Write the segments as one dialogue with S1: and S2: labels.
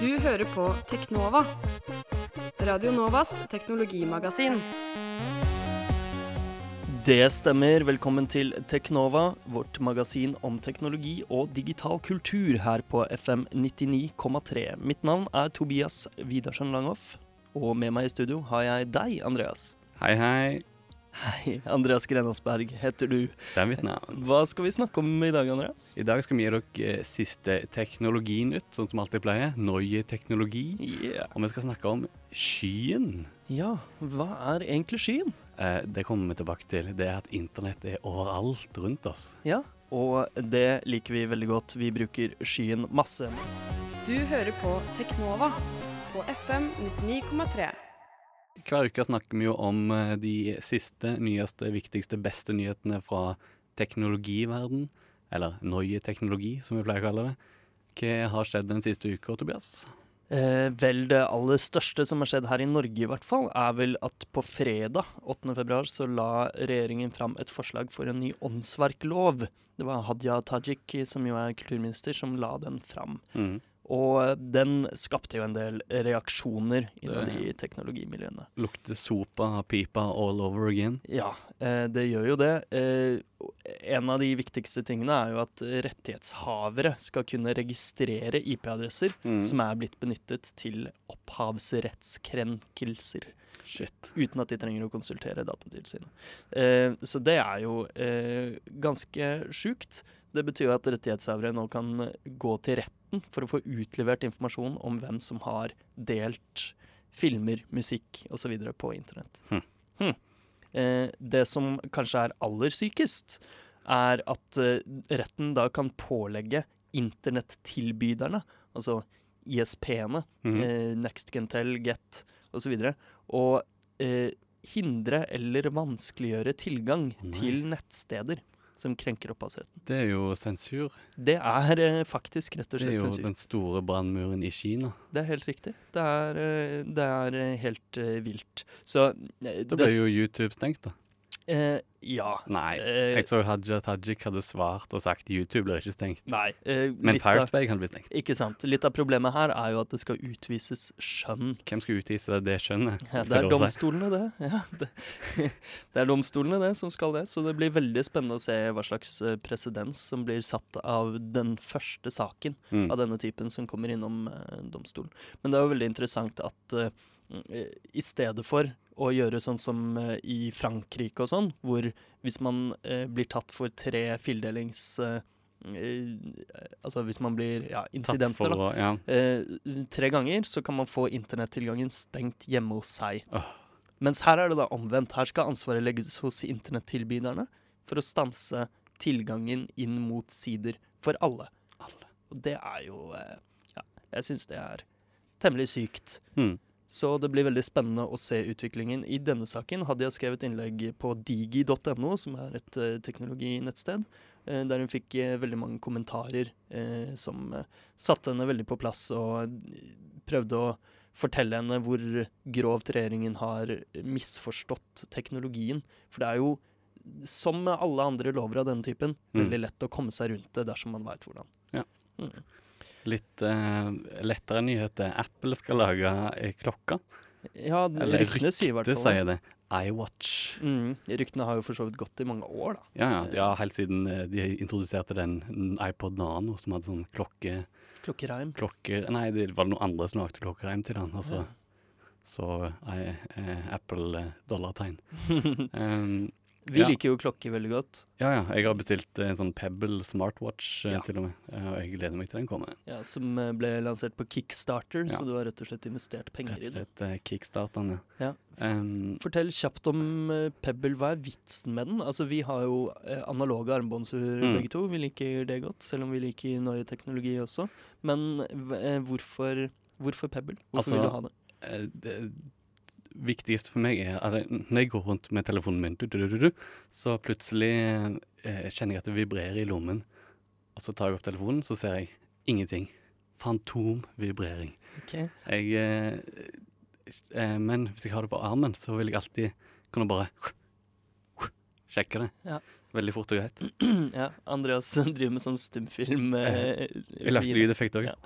S1: Du hører på Teknova. Radio Novas teknologimagasin.
S2: Det stemmer. Velkommen til Teknova, vårt magasin om teknologi og digital kultur her på FM 99,3. Mitt navn er Tobias Widersen Langhoff, og med meg i studio har jeg deg, Andreas.
S3: Hei, hei.
S2: Hei, Andreas Grenasberg heter du.
S3: Det er mitt navn.
S2: Hva skal vi snakke om i dag, Andreas?
S3: I dag skal vi gi dere eh, siste teknologinytt, sånn som alltid pleier. Neue teknologi.
S2: Yeah.
S3: Og vi skal snakke om skyen.
S2: Ja, hva er egentlig skyen?
S3: Eh, det kommer vi tilbake til. Det er at internett er overalt rundt oss.
S2: Ja, og det liker vi veldig godt. Vi bruker skyen masse.
S1: Du hører på Teknova på FM 99,3.
S3: Hver uke snakker vi jo om eh, de siste, nyeste, viktigste, beste nyhetene fra teknologiverden. Eller neue teknologi, som vi pleier å kalle det. Hva har skjedd den siste uka, Tobias?
S2: Eh, vel, det aller største som har skjedd her i Norge, i hvert fall, er vel at på fredag 8. februar så la regjeringen fram et forslag for en ny åndsverklov. Det var Hadia Tajik, som jo er kulturminister, som la den fram.
S3: Mm.
S2: Og den skapte jo en del reaksjoner innad i teknologimiljøene.
S3: Lukter sopa av pipa all over again.
S2: Ja, eh, det gjør jo det. Eh, en av de viktigste tingene er jo at rettighetshavere skal kunne registrere IP-adresser
S3: Mm.
S2: som er blitt benyttet til opphavsrettskrenkelser.
S3: Shit.
S2: Uten at de trenger å konsultere Datatilsynet. Eh, så det er jo eh, ganske sjukt. Det betyr jo at rettighetshavere nå kan gå til retten for å få utlevert informasjon om hvem som har delt filmer, musikk osv. på internett.
S3: Hm.
S2: Hm. Eh, det som kanskje er aller sykest, er at eh, retten da kan pålegge internettilbyderne, altså ISP-ene,
S3: Mhm.
S2: eh, NextGentel, Get osv., å eh, hindre eller vanskeliggjøre tilgang
S3: Nei.
S2: til nettsteder som krenker opphavsretten.
S3: Det er jo sensur.
S2: Det er eh, faktisk rett og slett sensur.
S3: Det er jo den store brannmuren i Kina.
S2: Det er helt riktig. Det er, eh, det er eh, helt eh, vilt. Så eh,
S3: Da ble jo YouTube stengt, da.
S2: eh, Ja.
S3: Nei.
S2: Eh,
S3: Jeg så Haja Tajik hadde svart og sagt YouTube blir ikke stengt.
S2: nei. eh,
S3: Men Pirate Bay kan bli stengt.
S2: Ikke sant. Litt av problemet her er jo at det skal utvises skjønn.
S3: Hvem skal utvise det, det skjønnet?
S2: Ja, det er domstolene, det. Ja, det. det er domstolene det som skal det. Så det blir veldig spennende å se hva slags eh, presedens som blir satt av den første saken
S3: Mm.
S2: av denne typen som kommer innom eh, domstolen. Men det er jo veldig interessant at eh, i stedet for å gjøre sånn som eh, i Frankrike og sånn, hvor hvis man eh, blir tatt for tre fildelings... Eh, altså hvis man blir ja, incidenter,
S3: for
S2: da.
S3: Ja.
S2: Tre ganger så kan man få internettilgangen stengt hjemme hos seg.
S3: Oh.
S2: Mens her er det da omvendt. Her skal ansvaret legges hos internettilbyderne for å stanse tilgangen inn mot sider for alle.
S3: Alle.
S2: Og det er jo Ja, jeg syns det er temmelig sykt.
S3: Mm.
S2: Så det blir veldig spennende å se utviklingen i denne saken. Hadde jeg skrevet innlegg på digi.no, som er et uh, teknologinettsted, uh, der hun fikk uh, veldig mange kommentarer som satte henne veldig på plass og prøvde å fortelle henne hvor grovt regjeringen har misforstått teknologien. For det er jo, som med alle andre lover av denne typen,
S3: Mm.
S2: veldig lett å komme seg rundt det dersom man veit hvordan.
S3: Ja.
S2: Mm.
S3: Litt uh, lettere nyheter. Apple skal lage klokka.
S2: Ja,
S3: Eller
S2: ryktene sier i hvert fall
S3: sier det. iWatch.
S2: Mm, ryktene har jo for så vidt gått i mange år, da.
S3: Ja, ja, ja, helt siden eh, de introduserte den iPod Nano, som hadde sånn klokke...
S2: Klokkereim.
S3: klokke nei, det var noen andre som lagde klokkereim til den. Altså,
S2: Ja.
S3: Så eh, eh, Apple eh, dollartegn. Um,
S2: Vi
S3: Ja.
S2: liker jo klokker veldig godt.
S3: ja, ja. Jeg har bestilt en sånn Pebble smartwatch eh,
S2: Ja.
S3: til og med. eh, Og jeg gleder meg til den kommer.
S2: Ja, som eh, ble lansert på Kickstarter, så du har rett og slett investert penger
S3: Rett og slett eh, kickstarteren,
S2: Ja.
S3: Um,
S2: Fortell kjapt om eh, Pebble. Hva er vitsen med den? Altså, Vi har jo eh, analoge armbåndsur
S3: Mm.
S2: begge to. Vi liker det godt, selv om vi liker nøye teknologi også. Men eh, hvorfor, hvorfor Pebble? Hvorfor
S3: Altså,
S2: vil du ha det?
S3: eh, det viktigste for meg er at når jeg går rundt med telefonen min, du, du, du, du, så plutselig eh, kjenner jeg at det vibrerer i lommen. Og så tar jeg opp telefonen, så ser jeg ingenting. Fantomvibrering.
S2: Okay.
S3: Jeg eh, eh, Men hvis jeg har det på armen, så vil jeg alltid kunne bare Sjekke det.
S2: Ja.
S3: Veldig fort og greit.
S2: ja, Andreas driver med sånn stumfilm. Eh,
S3: Vi lagde lydeffekt òg.
S2: Ja.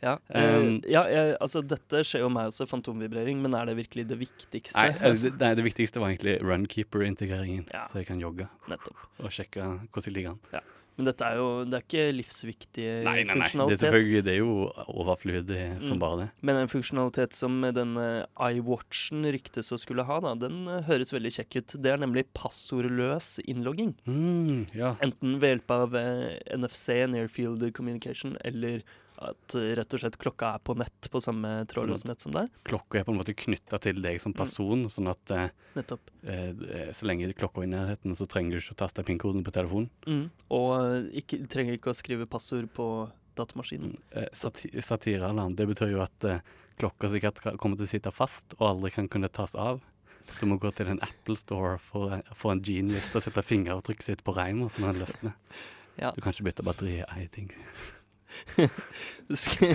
S2: Ja, eh,
S3: Um,
S2: ja altså dette skjer jo meg også, fantomvibrering, men er det virkelig det viktigste?
S3: Nei, altså, det, det viktigste var egentlig runkeeper-integreringen.
S2: Ja.
S3: Så jeg kan jogge
S2: Nettopp.
S3: og sjekke hvordan jeg ligger an.
S2: Men dette er jo det er ikke livsviktig
S3: Nei, nei, nei. Det
S2: funksjonalitet.
S3: selvfølgelig, det er jo overflødig som
S2: Mm.
S3: bare det.
S2: Men en funksjonalitet som denne iWatchen ryktes å skulle ha, da, den eh, høres veldig kjekk ut. Det er nemlig passordløs innlogging.
S3: Mm, ja.
S2: Enten ved hjelp av eh, NFC, Near Field Communication, eller at eh, rett og slett klokka er på nett på samme trådløse nett som deg.
S3: Klokka er på en måte knytta til deg som person, sånn at eh,
S2: Nettopp.
S3: eh, så lenge klokka er i nærheten, så trenger du ikke å taste pin-koden på telefonen.
S2: Mm. Og eh, ikke, trenger ikke å skrive passord på datamaskinen.
S3: Eh, sati satirealarm, det betyr jo at eh, klokka sikkert kommer til å sitte fast og aldri kan kunne tas av. Du må gå til en Apple Store for, for en genius til å sette fingeravtrykket sitt på reimen.
S2: Ja.
S3: Du kan ikke bytte batteri i ting.
S2: Sk-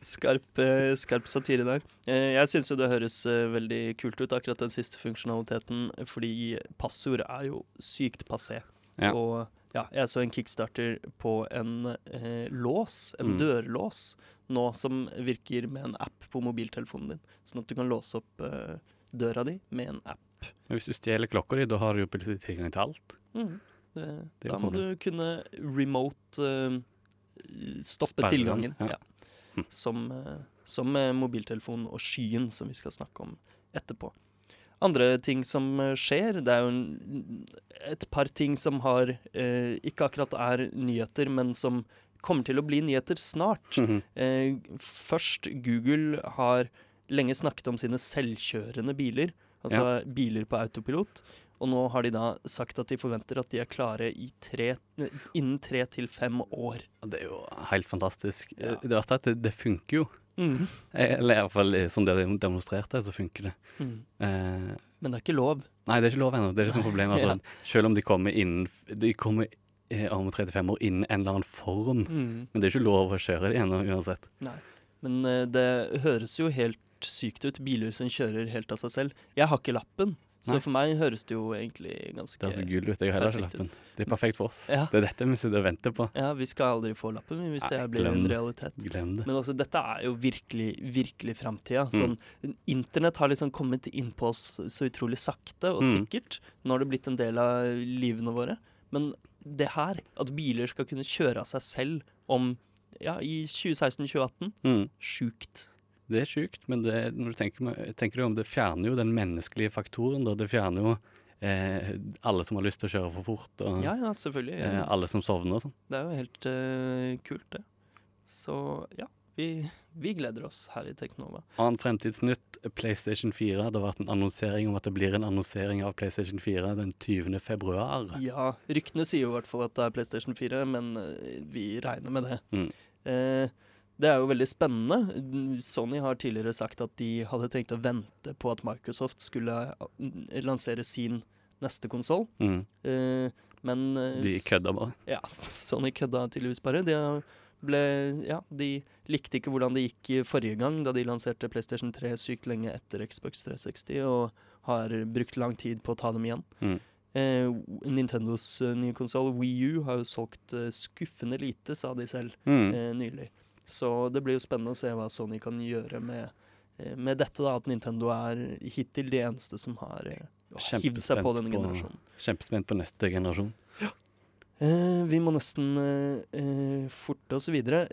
S2: Skarp, eh, skarp satire der. Eh, Jeg syns jo det høres eh, veldig kult ut, akkurat den siste funksjonaliteten, fordi passord er jo sykt passé.
S3: Ja.
S2: Og ja, jeg så en kickstarter på en eh, lås, en
S3: Mm.
S2: dørlås, nå som virker med en app på mobiltelefonen din. Sånn at du kan låse opp eh, døra di med en app.
S3: Men hvis du stjeler klokka di, da har du jo plutselig tilgang til alt.
S2: Mm. Det,
S3: Det
S2: da må du kunne remote eh, stoppe
S3: Sperre
S2: tilgangen.
S3: ja.
S2: Ja.
S3: Hm.
S2: Som, eh, som mobiltelefonen og skyen, som vi skal snakke om etterpå. Andre ting som eh, skjer, det er jo en, et par ting som har eh, Ikke akkurat er nyheter, men som kommer til å bli nyheter snart.
S3: Mhm.
S2: Eh, først, Google har lenge snakket om sine selvkjørende biler, altså biler på autopilot. Og nå har de da sagt at de forventer at de er klare i tre, innen tre til fem år.
S3: Det er jo helt fantastisk.
S2: Ja.
S3: Det verste er at det, det funker jo.
S2: Mm.
S3: Eh, Eller iallfall som de har demonstrert det, så funker det.
S2: Mm.
S3: Eh,
S2: Men det er ikke lov.
S3: nei, det er ikke lov ennå. Det er det som er problemet.
S2: Ja.
S3: Altså, Selv om de kommer innen De kommer eh, om 35 år innen en eller annen form.
S2: Mm.
S3: Men det er ikke lov å kjøre det ennå uansett. Nei.
S2: Men eh, det høres jo helt sykt ut. Biler som kjører helt av seg selv. Jeg har ikke lappen, så
S3: Nei.
S2: for meg høres det jo egentlig ganske
S3: Det er så gull ut. Jeg har heller ikke lappen. Det er perfekt for oss.
S2: Ja.
S3: Det er dette vi sitter og venter på.
S2: Ja, vi skal aldri få lappen vi, hvis
S3: Nei,
S2: det blir en realitet.
S3: Glem det.
S2: Men altså, dette er jo virkelig, virkelig framtida.
S3: Mm.
S2: Sånn, internett har liksom kommet inn på oss så utrolig sakte og
S3: Mm.
S2: sikkert. Nå har det blitt en del av livene våre. Men det her, at biler skal kunne kjøre av seg selv om ja, i 2016-2018,
S3: Mm.
S2: sjukt.
S3: Det er sjukt, men det, når du tenker, tenker du om det fjerner jo den menneskelige faktoren. Da. Det fjerner jo eh, alle som har lyst til å kjøre for fort, og
S2: Ja, ja, selvfølgelig.
S3: eh, alle som sovner og sånn.
S2: Det er jo helt eh, kult, det. Så ja, vi, vi gleder oss her i Teknova.
S3: Annet fremtidsnytt, PlayStation 4. Det har vært en annonsering om at det blir en annonsering av PlayStation 4 den 20. februar.
S2: Ja, ryktene sier jo i hvert fall at det er PlayStation 4, men eh, vi regner med det.
S3: Mm.
S2: Eh, det er jo veldig spennende. Sony har tidligere sagt at de hadde tenkt å vente på at Microsoft skulle eh, lansere sin neste konsoll.
S3: Mm.
S2: Eh, men eh,
S3: De kødda bare.
S2: Ja, Sony kødda tydeligvis bare. De, ble, ja, de likte ikke hvordan det gikk forrige gang, da de lanserte PlayStation 3 sykt lenge etter Xbox 360, og har brukt lang tid på å ta dem igjen.
S3: Mm.
S2: Eh, Nintendos eh, nye konsoll, Wii U, har jo solgt eh, skuffende lite, sa de selv
S3: Mm.
S2: eh, nylig. Så det blir jo spennende å se hva Sony kan gjøre med, eh, med dette, da, at Nintendo er hittil de eneste som har eh, hivd seg på denne
S3: på-
S2: generasjonen.
S3: Kjempespent på neste generasjon.
S2: Eh, vi må nesten eh, eh, forte oss videre.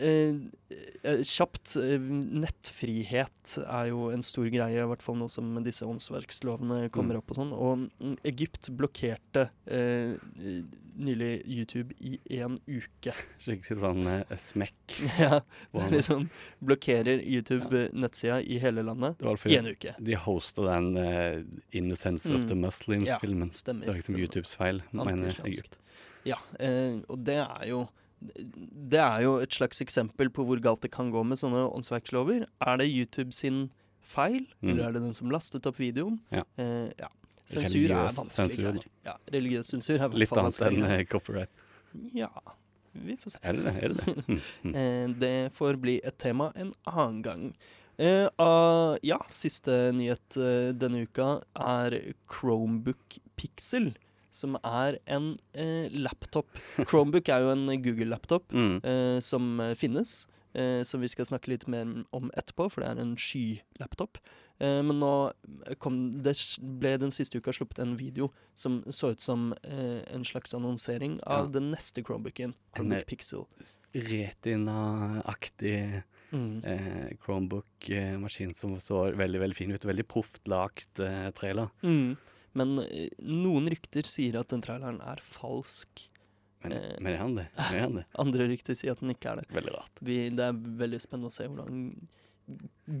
S2: Kjapt. Nettfrihet er jo en stor greie, i hvert fall nå som disse åndsverkslovene kommer
S3: Mm.
S2: opp og sånn. Og mm, Egypt blokkerte nylig YouTube i én uke.
S3: Skikkelig sånn smekk.
S2: ja, det er liksom blokkerer YouTube eh, nettsida i hele landet i en uke.
S3: de hosta den eh, 'Innocence of
S2: Mm.
S3: the Muslims'-filmen.
S2: Stemmer.
S3: det var liksom YouTubes feil, mener. Egypt.
S2: Ja, eh, og det er jo Det er jo et slags eksempel på hvor galt det kan gå med sånne åndsverkslover. Er det YouTube sin feil,
S3: Mm.
S2: eller er det den som lastet opp videoen?
S3: Ja.
S2: Eh, ja. Sensur er vanskelig
S3: sensur,
S2: Ja, religiøs sensur er
S3: Litt annet enn eh, copyright.
S2: Ja, vi får se.
S3: Er det det? Er det det? Mm.
S2: Eh, det får bli et tema en annen gang. Eh, ah, ja, siste nyhet eh, denne uka er Chromebook Pixel. Som er en eh, laptop. Chromebook er jo en Google-laptop
S3: Mm.
S2: eh, som eh, finnes, eh, som vi skal snakke litt mer om etterpå, for det er en skylaptop. Eh, men nå kom, det ble den siste uka sluppet en video som så ut som eh, en slags annonsering av
S3: Ja.
S2: den neste Chromebooken,
S3: En,
S2: Chromebook
S3: en
S2: Pixel.
S3: Retina-aktig
S2: Mm.
S3: eh, Chromebook-maskin som så veldig veldig fin ut. Veldig proft lagt eh, trailer.
S2: Mm. Men eh, noen rykter sier at den traileren er falsk.
S3: Men,
S2: Eh.
S3: men er han det? Er han det?
S2: Andre rykter sier at den ikke er det.
S3: Veldig rart.
S2: Vi, det er veldig spennende å se hvordan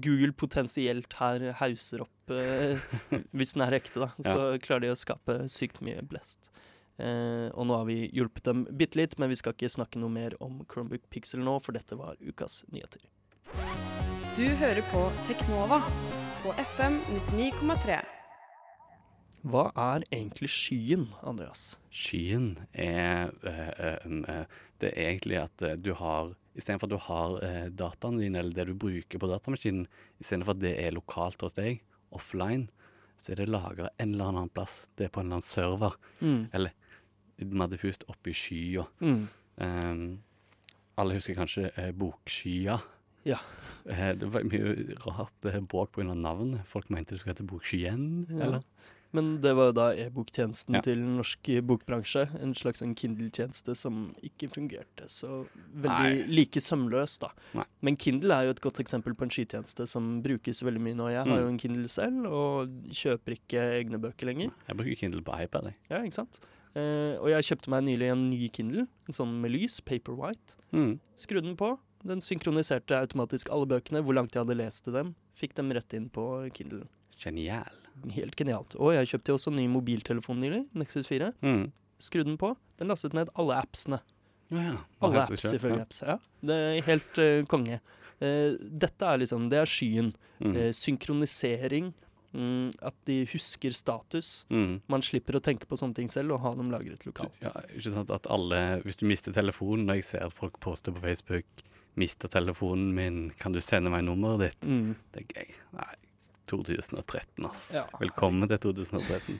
S2: Google potensielt her hauser opp eh, Hvis den er ekte, da. Så klarer de å skape sykt mye blest. Eh, og nå har vi hjulpet dem bitte litt, men vi skal ikke snakke noe mer om Chromebook Pixel nå, for dette var ukas nyheter.
S1: Du hører på Teknova på FM 99,3.
S2: Hva er egentlig skyen, Andreas?
S3: Skyen er en, eh, Det er egentlig at du har Istedenfor at du har eh, dataen din, eller det du bruker på datamaskinen, istedenfor at det er lokalt hos deg, offline, så er det lagra en eller annen plass. Det er på en eller annen server.
S2: Mm.
S3: Mer diffust oppi i skya.
S2: Mm.
S3: Um, alle husker kanskje eh, Bokskya.
S2: Ja.
S3: Det var mye rart eh, bråk pga. navnet. Folk mente det skulle hete Bokskyen.
S2: Ja.
S3: Eller?
S2: Men det var jo da e-boktjenesten
S3: Ja.
S2: til norsk bokbransje. En slags sånn Kindle-tjeneste som ikke fungerte så veldig
S3: Nei.
S2: like sømløst, da.
S3: Nei.
S2: Men Kindle er jo et godt eksempel på en skytjeneste som brukes veldig mye nå. Jeg har
S3: Mm.
S2: jo en Kindle selv, og kjøper ikke egne bøker lenger.
S3: Jeg bruker Kindle på iPad. Jeg.
S2: Ja, ikke sant? Eh, og jeg kjøpte meg nylig en ny Kindle, en sånn med lys, Paperwhite.
S3: Mm.
S2: Skrudde den på. Den synkroniserte automatisk alle bøkene, hvor langt jeg hadde lest til dem. Fikk dem rett inn på Kindle.
S3: Genial.
S2: Helt genialt. Og jeg kjøpte også en ny mobiltelefon nylig, Nexus 4.
S3: Mm.
S2: Skrudde den på. Den lastet ned alle appsene.
S3: Ja, ja.
S2: Alle apps,
S3: selvfølgelig.
S2: Ja. apps. Ja. Det er helt uh, konge. Uh, dette er liksom Det er skyen.
S3: Mm.
S2: Uh, synkronisering. Mm, at de husker status.
S3: Mm.
S2: Man slipper å tenke på sånne ting selv og ha dem lagret lokalt.
S3: Ja, ikke sant at alle Hvis du mister telefonen, når jeg ser at folk poster på Facebook 'Mister telefonen min, kan du sende meg nummeret ditt?'
S2: Mm.
S3: Det er gøy. Nei, 2013, ass.
S2: Ja.
S3: Velkommen til 2013.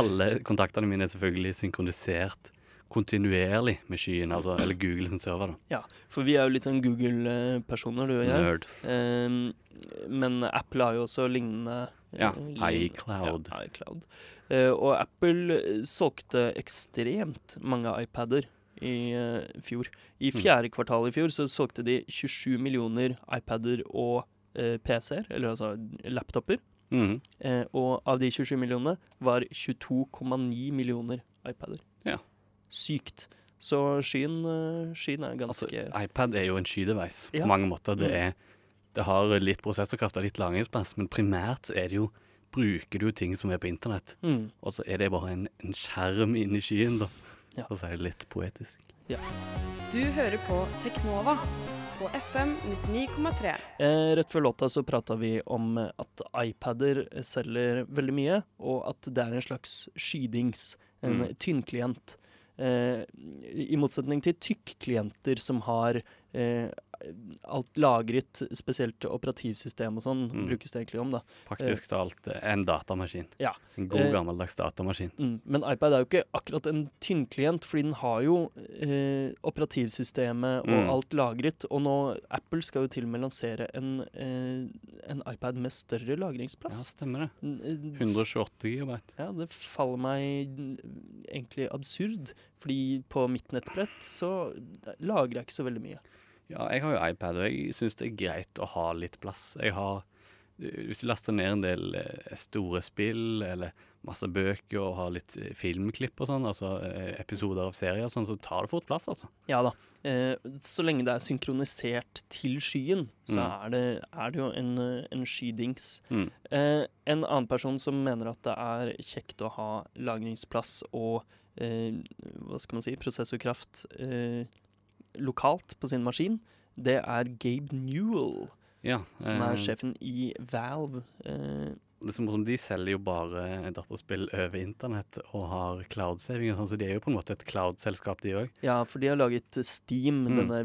S3: Alle kontaktene mine er selvfølgelig synkronisert kontinuerlig med skyen, altså, eller Google sin server. da.
S2: Ja, For vi er jo litt sånn Google-personer, du og jeg.
S3: Nerd.
S2: Eh, men Apple har jo også lignende eh,
S3: Ja,
S2: lignende-
S3: iCloud.
S2: Ja, iCloud. Eh, og Apple eh, solgte ekstremt mange iPader i eh, fjor. I
S3: Mm.
S2: fjerde kvartal i fjor så solgte de 27 millioner iPader og eh, PC-er, eller altså laptoper.
S3: Mm.
S2: Eh, og av de 27 millionene var 22,9 millioner iPader.
S3: Ja.
S2: Sykt. Så skyen, eh, skyen er
S3: Altså,
S2: ganske
S3: iPad er jo en skydeveis
S2: Ja.
S3: på mange måter. Det,
S2: Mm.
S3: er, det har litt prosessorkraft og litt lagringsplass, men primært er det jo bruker du ting som er på internett,
S2: mm.
S3: og så er det bare en, en skjerm inni skyen, da.
S2: Ja.
S3: For å si det litt poetisk.
S1: Du hører på Teknova på FM 99,3.
S2: Eh, rett før låta så prata vi om at iPader selger veldig mye, og at det er en slags skydings, en
S3: Mm.
S2: tynnklient. Eh, I motsetning til tykkklienter som har eh, alt lagret, spesielt operativsystem og sånn,
S3: Mm.
S2: brukes det egentlig om, da.
S3: Faktisk talt eh, en datamaskin.
S2: Ja.
S3: En god,
S2: Eh,
S3: gammeldags datamaskin.
S2: Mm. Men iPad er jo ikke akkurat en tynnklient, fordi den har jo eh, operativsystemet og
S3: Mm.
S2: alt lagret. Og nå Apple skal jo til og med lansere en, eh, en iPad med større lagringsplass.
S3: Ja, stemmer det.
S2: N- eh,
S3: 128 gigabyte.
S2: Ja, det faller meg egentlig absurd, fordi på mitt nettbrett så lagrer jeg ikke så veldig mye.
S3: Ja, jeg har jo iPad, og jeg syns det er greit å ha litt plass. Jeg har Hvis du laster ned en del eh, store spill eller masse bøker og har litt eh, filmklipp og sånn, altså eh, episoder av serier og sånn, så tar det fort plass, altså.
S2: Ja da. Eh, så lenge det er synkronisert til skyen, så
S3: Mm.
S2: er, det, er det jo en, eh, en skydings.
S3: Mm.
S2: Eh, en annen person som mener at det er kjekt å ha lagringsplass og eh, hva skal man si, prosessorkraft eh, lokalt på sin maskin, det er Gabe Newell,
S3: Ja.
S2: som er
S3: eh,
S2: sjefen i Valve. Eh,
S3: det er som om De selger jo bare dataspill over internett og har cloud-saving, sånn, så de er jo på en måte et cloud-selskap, de òg.
S2: Ja, for de har laget Steam,
S3: Mm.
S2: denne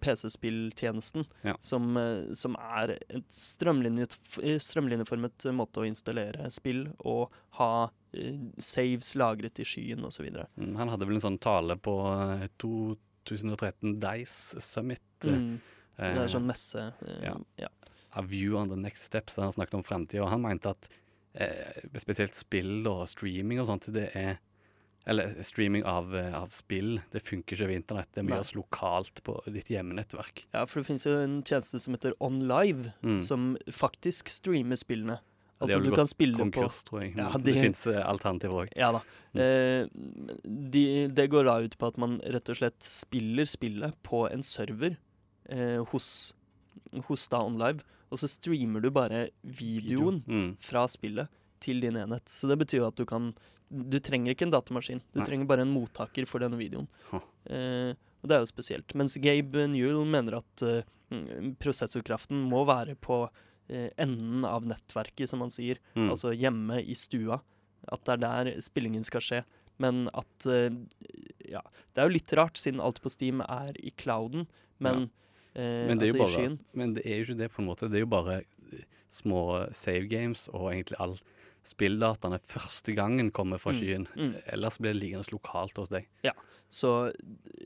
S2: PC-spilltjenesten,
S3: Ja.
S2: som, eh, som er et strømlinjeformet måte å installere spill og ha eh, saves lagret i skyen osv.
S3: Mm, Han hadde vel en sånn tale på eh, 2013 Dice Summit.
S2: Mm. Det
S3: eh,
S2: er sånn messe. eh,
S3: ja.
S2: ja.
S3: A View on the Next Steps, der han snakket om fremtiden, og han mente at eh, spesielt spill og streaming og sånt, det er Eller streaming av, eh, av spill, det funker ikke ved internett. Det må
S2: Nei.
S3: gjøres lokalt på ditt hjemmenettverk.
S2: ja, for det finnes jo en tjeneste som heter OnLive,
S3: Mm.
S2: som faktisk streamer spillene. Altså du kan
S3: gått
S2: konkurs, på
S3: tror jeg.
S2: Ja, de-
S3: Det fins alternativer òg.
S2: Ja da.
S3: Mm.
S2: Eh, de, det går da ut på at man rett og slett spiller spillet på en server eh, hos, hos da OnLive, og så streamer du bare videoen
S3: Mm.
S2: fra spillet til din enhet. Så det betyr jo at du kan Du trenger ikke en datamaskin, du
S3: Nei.
S2: trenger bare en mottaker for denne videoen.
S3: Huh.
S2: Eh, og det er jo spesielt. Mens Gabe Newell mener at eh, prosessorkraften må være på eh, enden av nettverket, som man sier
S3: Mm.
S2: altså hjemme i stua. At det er der spillingen skal skje. Men at eh, Ja, det er jo litt rart, siden alt på Steam er i clouden, men, ja.
S3: Men det er jo
S2: altså i skyen.
S3: Men det er jo ikke det, på en måte. Det er jo bare eh, små save games, og egentlig all spilldataene første gangen kommer fra
S2: Mm,
S3: skyen.
S2: mm.
S3: Ellers blir det liggende lokalt hos deg.
S2: Ja, Så eh,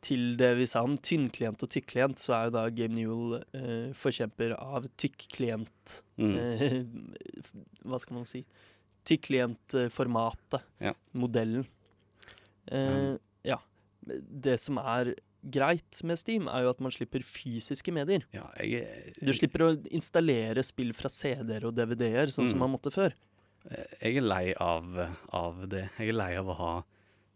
S2: til det vi sa om tynnklient og tykkklient, så er jo da Game Newell eh, forkjemper av tykkklient
S3: Mm.
S2: eh, Hva skal man si? Tykkklient-formatet.
S3: Ja.
S2: Modellen. Eh, ja. Det som er greit med Steam, er jo at man slipper fysiske medier.
S3: Ja, jeg, jeg,
S2: Du slipper å installere spill fra CD-er og DVD-er, sånn som
S3: Mm.
S2: man måtte før.
S3: jeg er lei av, av det. Jeg er lei av å ha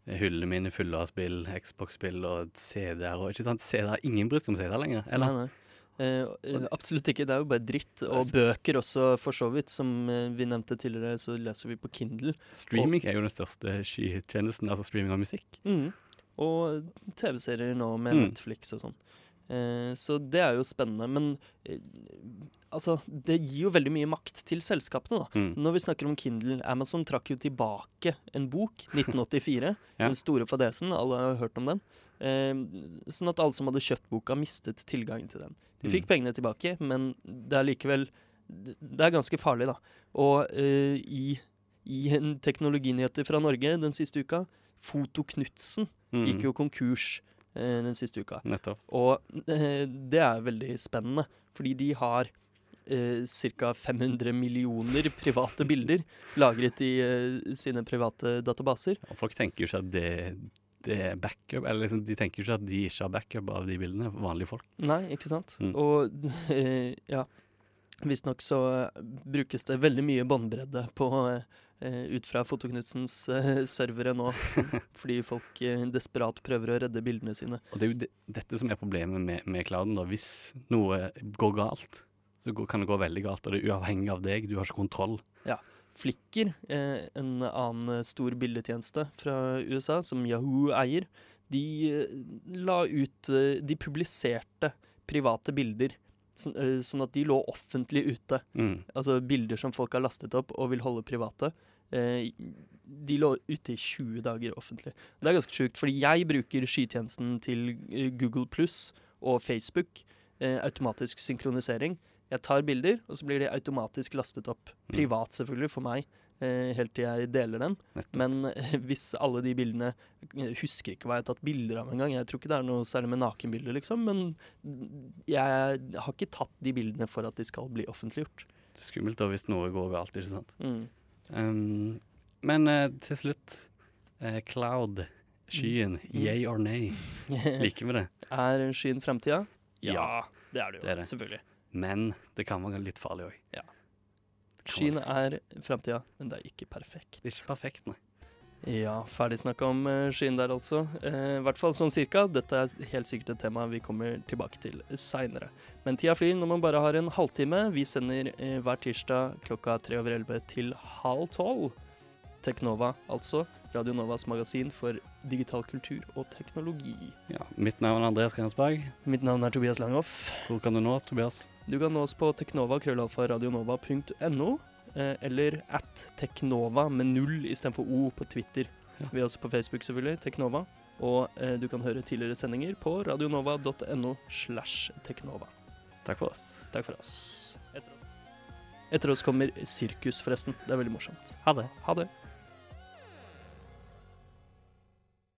S3: hyllene mine fulle av spill, Xbox-spill og CD-er. Og ikke sant, CD-er, Ingen bryr seg om CD-er lenger. Eller?
S2: Nei, nei. Eh, eh, absolutt ikke. Det er jo bare dritt. Og bøker også, for så vidt. Som eh, vi nevnte tidligere, så leser vi på Kindle.
S3: Streaming er jo den største skytjenesten, altså streaming av musikk.
S2: Og TV-serier nå med
S3: Mm.
S2: Netflix og sånn. Eh, så det er jo spennende. Men eh, altså, det gir jo veldig mye makt til selskapene, da.
S3: Mm.
S2: Når vi snakker om Kindle, Amazon trakk jo tilbake en bok, 1984.
S3: Ja.
S2: Den store fadesen, alle har hørt om den. Eh, sånn at alle som hadde kjøpt boka, mistet tilgangen til den. De fikk
S3: Mm.
S2: pengene tilbake, men det er likevel Det er ganske farlig, da. Og eh, i, i en teknologinyheter fra Norge den siste uka Foto Knutsen
S3: Mm.
S2: gikk jo konkurs den siste uka.
S3: Nettopp.
S2: Og eh, det er veldig spennende, fordi de har eh, ca. 500 millioner private bilder lagret i eh, sine private databaser.
S3: Og folk tenker jo ikke at det, det er backup, eller liksom, de tenker jo ikke at de ikke har backup av de bildene, vanlige folk.
S2: Nei, ikke sant?
S3: Mm.
S2: Og eh, ja Visstnok så eh, brukes det veldig mye båndbredde på eh, ut fra Fotoknutsens eh, servere nå, fordi folk eh, desperat prøver å redde bildene sine.
S3: Og det er jo de, dette som er problemet med, med clouden. da. Hvis noe går galt, så går, kan det gå veldig galt, og det er uavhengig av deg. Du har ikke kontroll.
S2: Flickr, eh, en annen stor bildetjeneste fra USA som Yahoo eier, de eh, la ut eh, De publiserte private bilder, eh, sånn at de lå offentlig ute.
S3: Mm.
S2: Altså bilder som folk har lastet opp og vil holde private. Eh, de lå ute i 20 dager offentlig. Det er ganske sjukt, fordi jeg bruker skytjenesten til eh, Google pluss og Facebook. Eh, automatisk synkronisering. Jeg tar bilder, og så blir de automatisk lastet opp.
S3: Mm.
S2: Privat, selvfølgelig, for meg. Eh, helt til jeg deler dem.
S3: Nettopp.
S2: Men hvis alle de bildene Jeg husker ikke hva jeg har tatt bilder av engang. Jeg tror ikke det er noe særlig med nakenbilder, liksom. Men jeg har ikke tatt de bildene for at de skal bli offentliggjort.
S3: Det er skummelt da hvis noe går galt, ikke sant.
S2: Mm.
S3: Men eh, til slutt, eh, cloud, skyen,
S2: Mm.
S3: yay or nay. Liker vi det?
S2: er skyen fremtida?
S3: Ja,
S2: det er det jo.
S3: det er det.
S2: Selvfølgelig.
S3: Men det kan være litt farlig òg.
S2: Ja. Skyen er fremtida, men det er ikke perfekt.
S3: Det er ikke perfekt, nei.
S2: Ja, ferdig snakka om uh, skyen der, altså. Eh, I hvert fall sånn cirka. Dette er helt sikkert et tema vi kommer tilbake til seinere. Men tida flyr når man bare har en halvtime. Vi sender eh, hver tirsdag klokka tre over elleve til halv tolv. Teknova, altså. Radio Novas magasin for digital kultur og teknologi.
S3: Ja, mitt navn er Andreas Grensberg.
S2: Mitt navn er Tobias Langhoff.
S3: Hvor kan du nå, Tobias?
S2: Du kan nå oss på teknova, krøllalfa, radionova.no, eh, eller at teknova med null istedenfor O på Twitter.
S3: Ja.
S2: Vi er også på Facebook, selvfølgelig, Teknova. Og eh, du kan høre tidligere sendinger på radionova.no slash teknova.
S3: Takk for oss.
S2: Takk for oss. Etter oss. Etter oss kommer Sirkus, forresten. Det er veldig morsomt.
S3: Ha det.
S2: Ha det.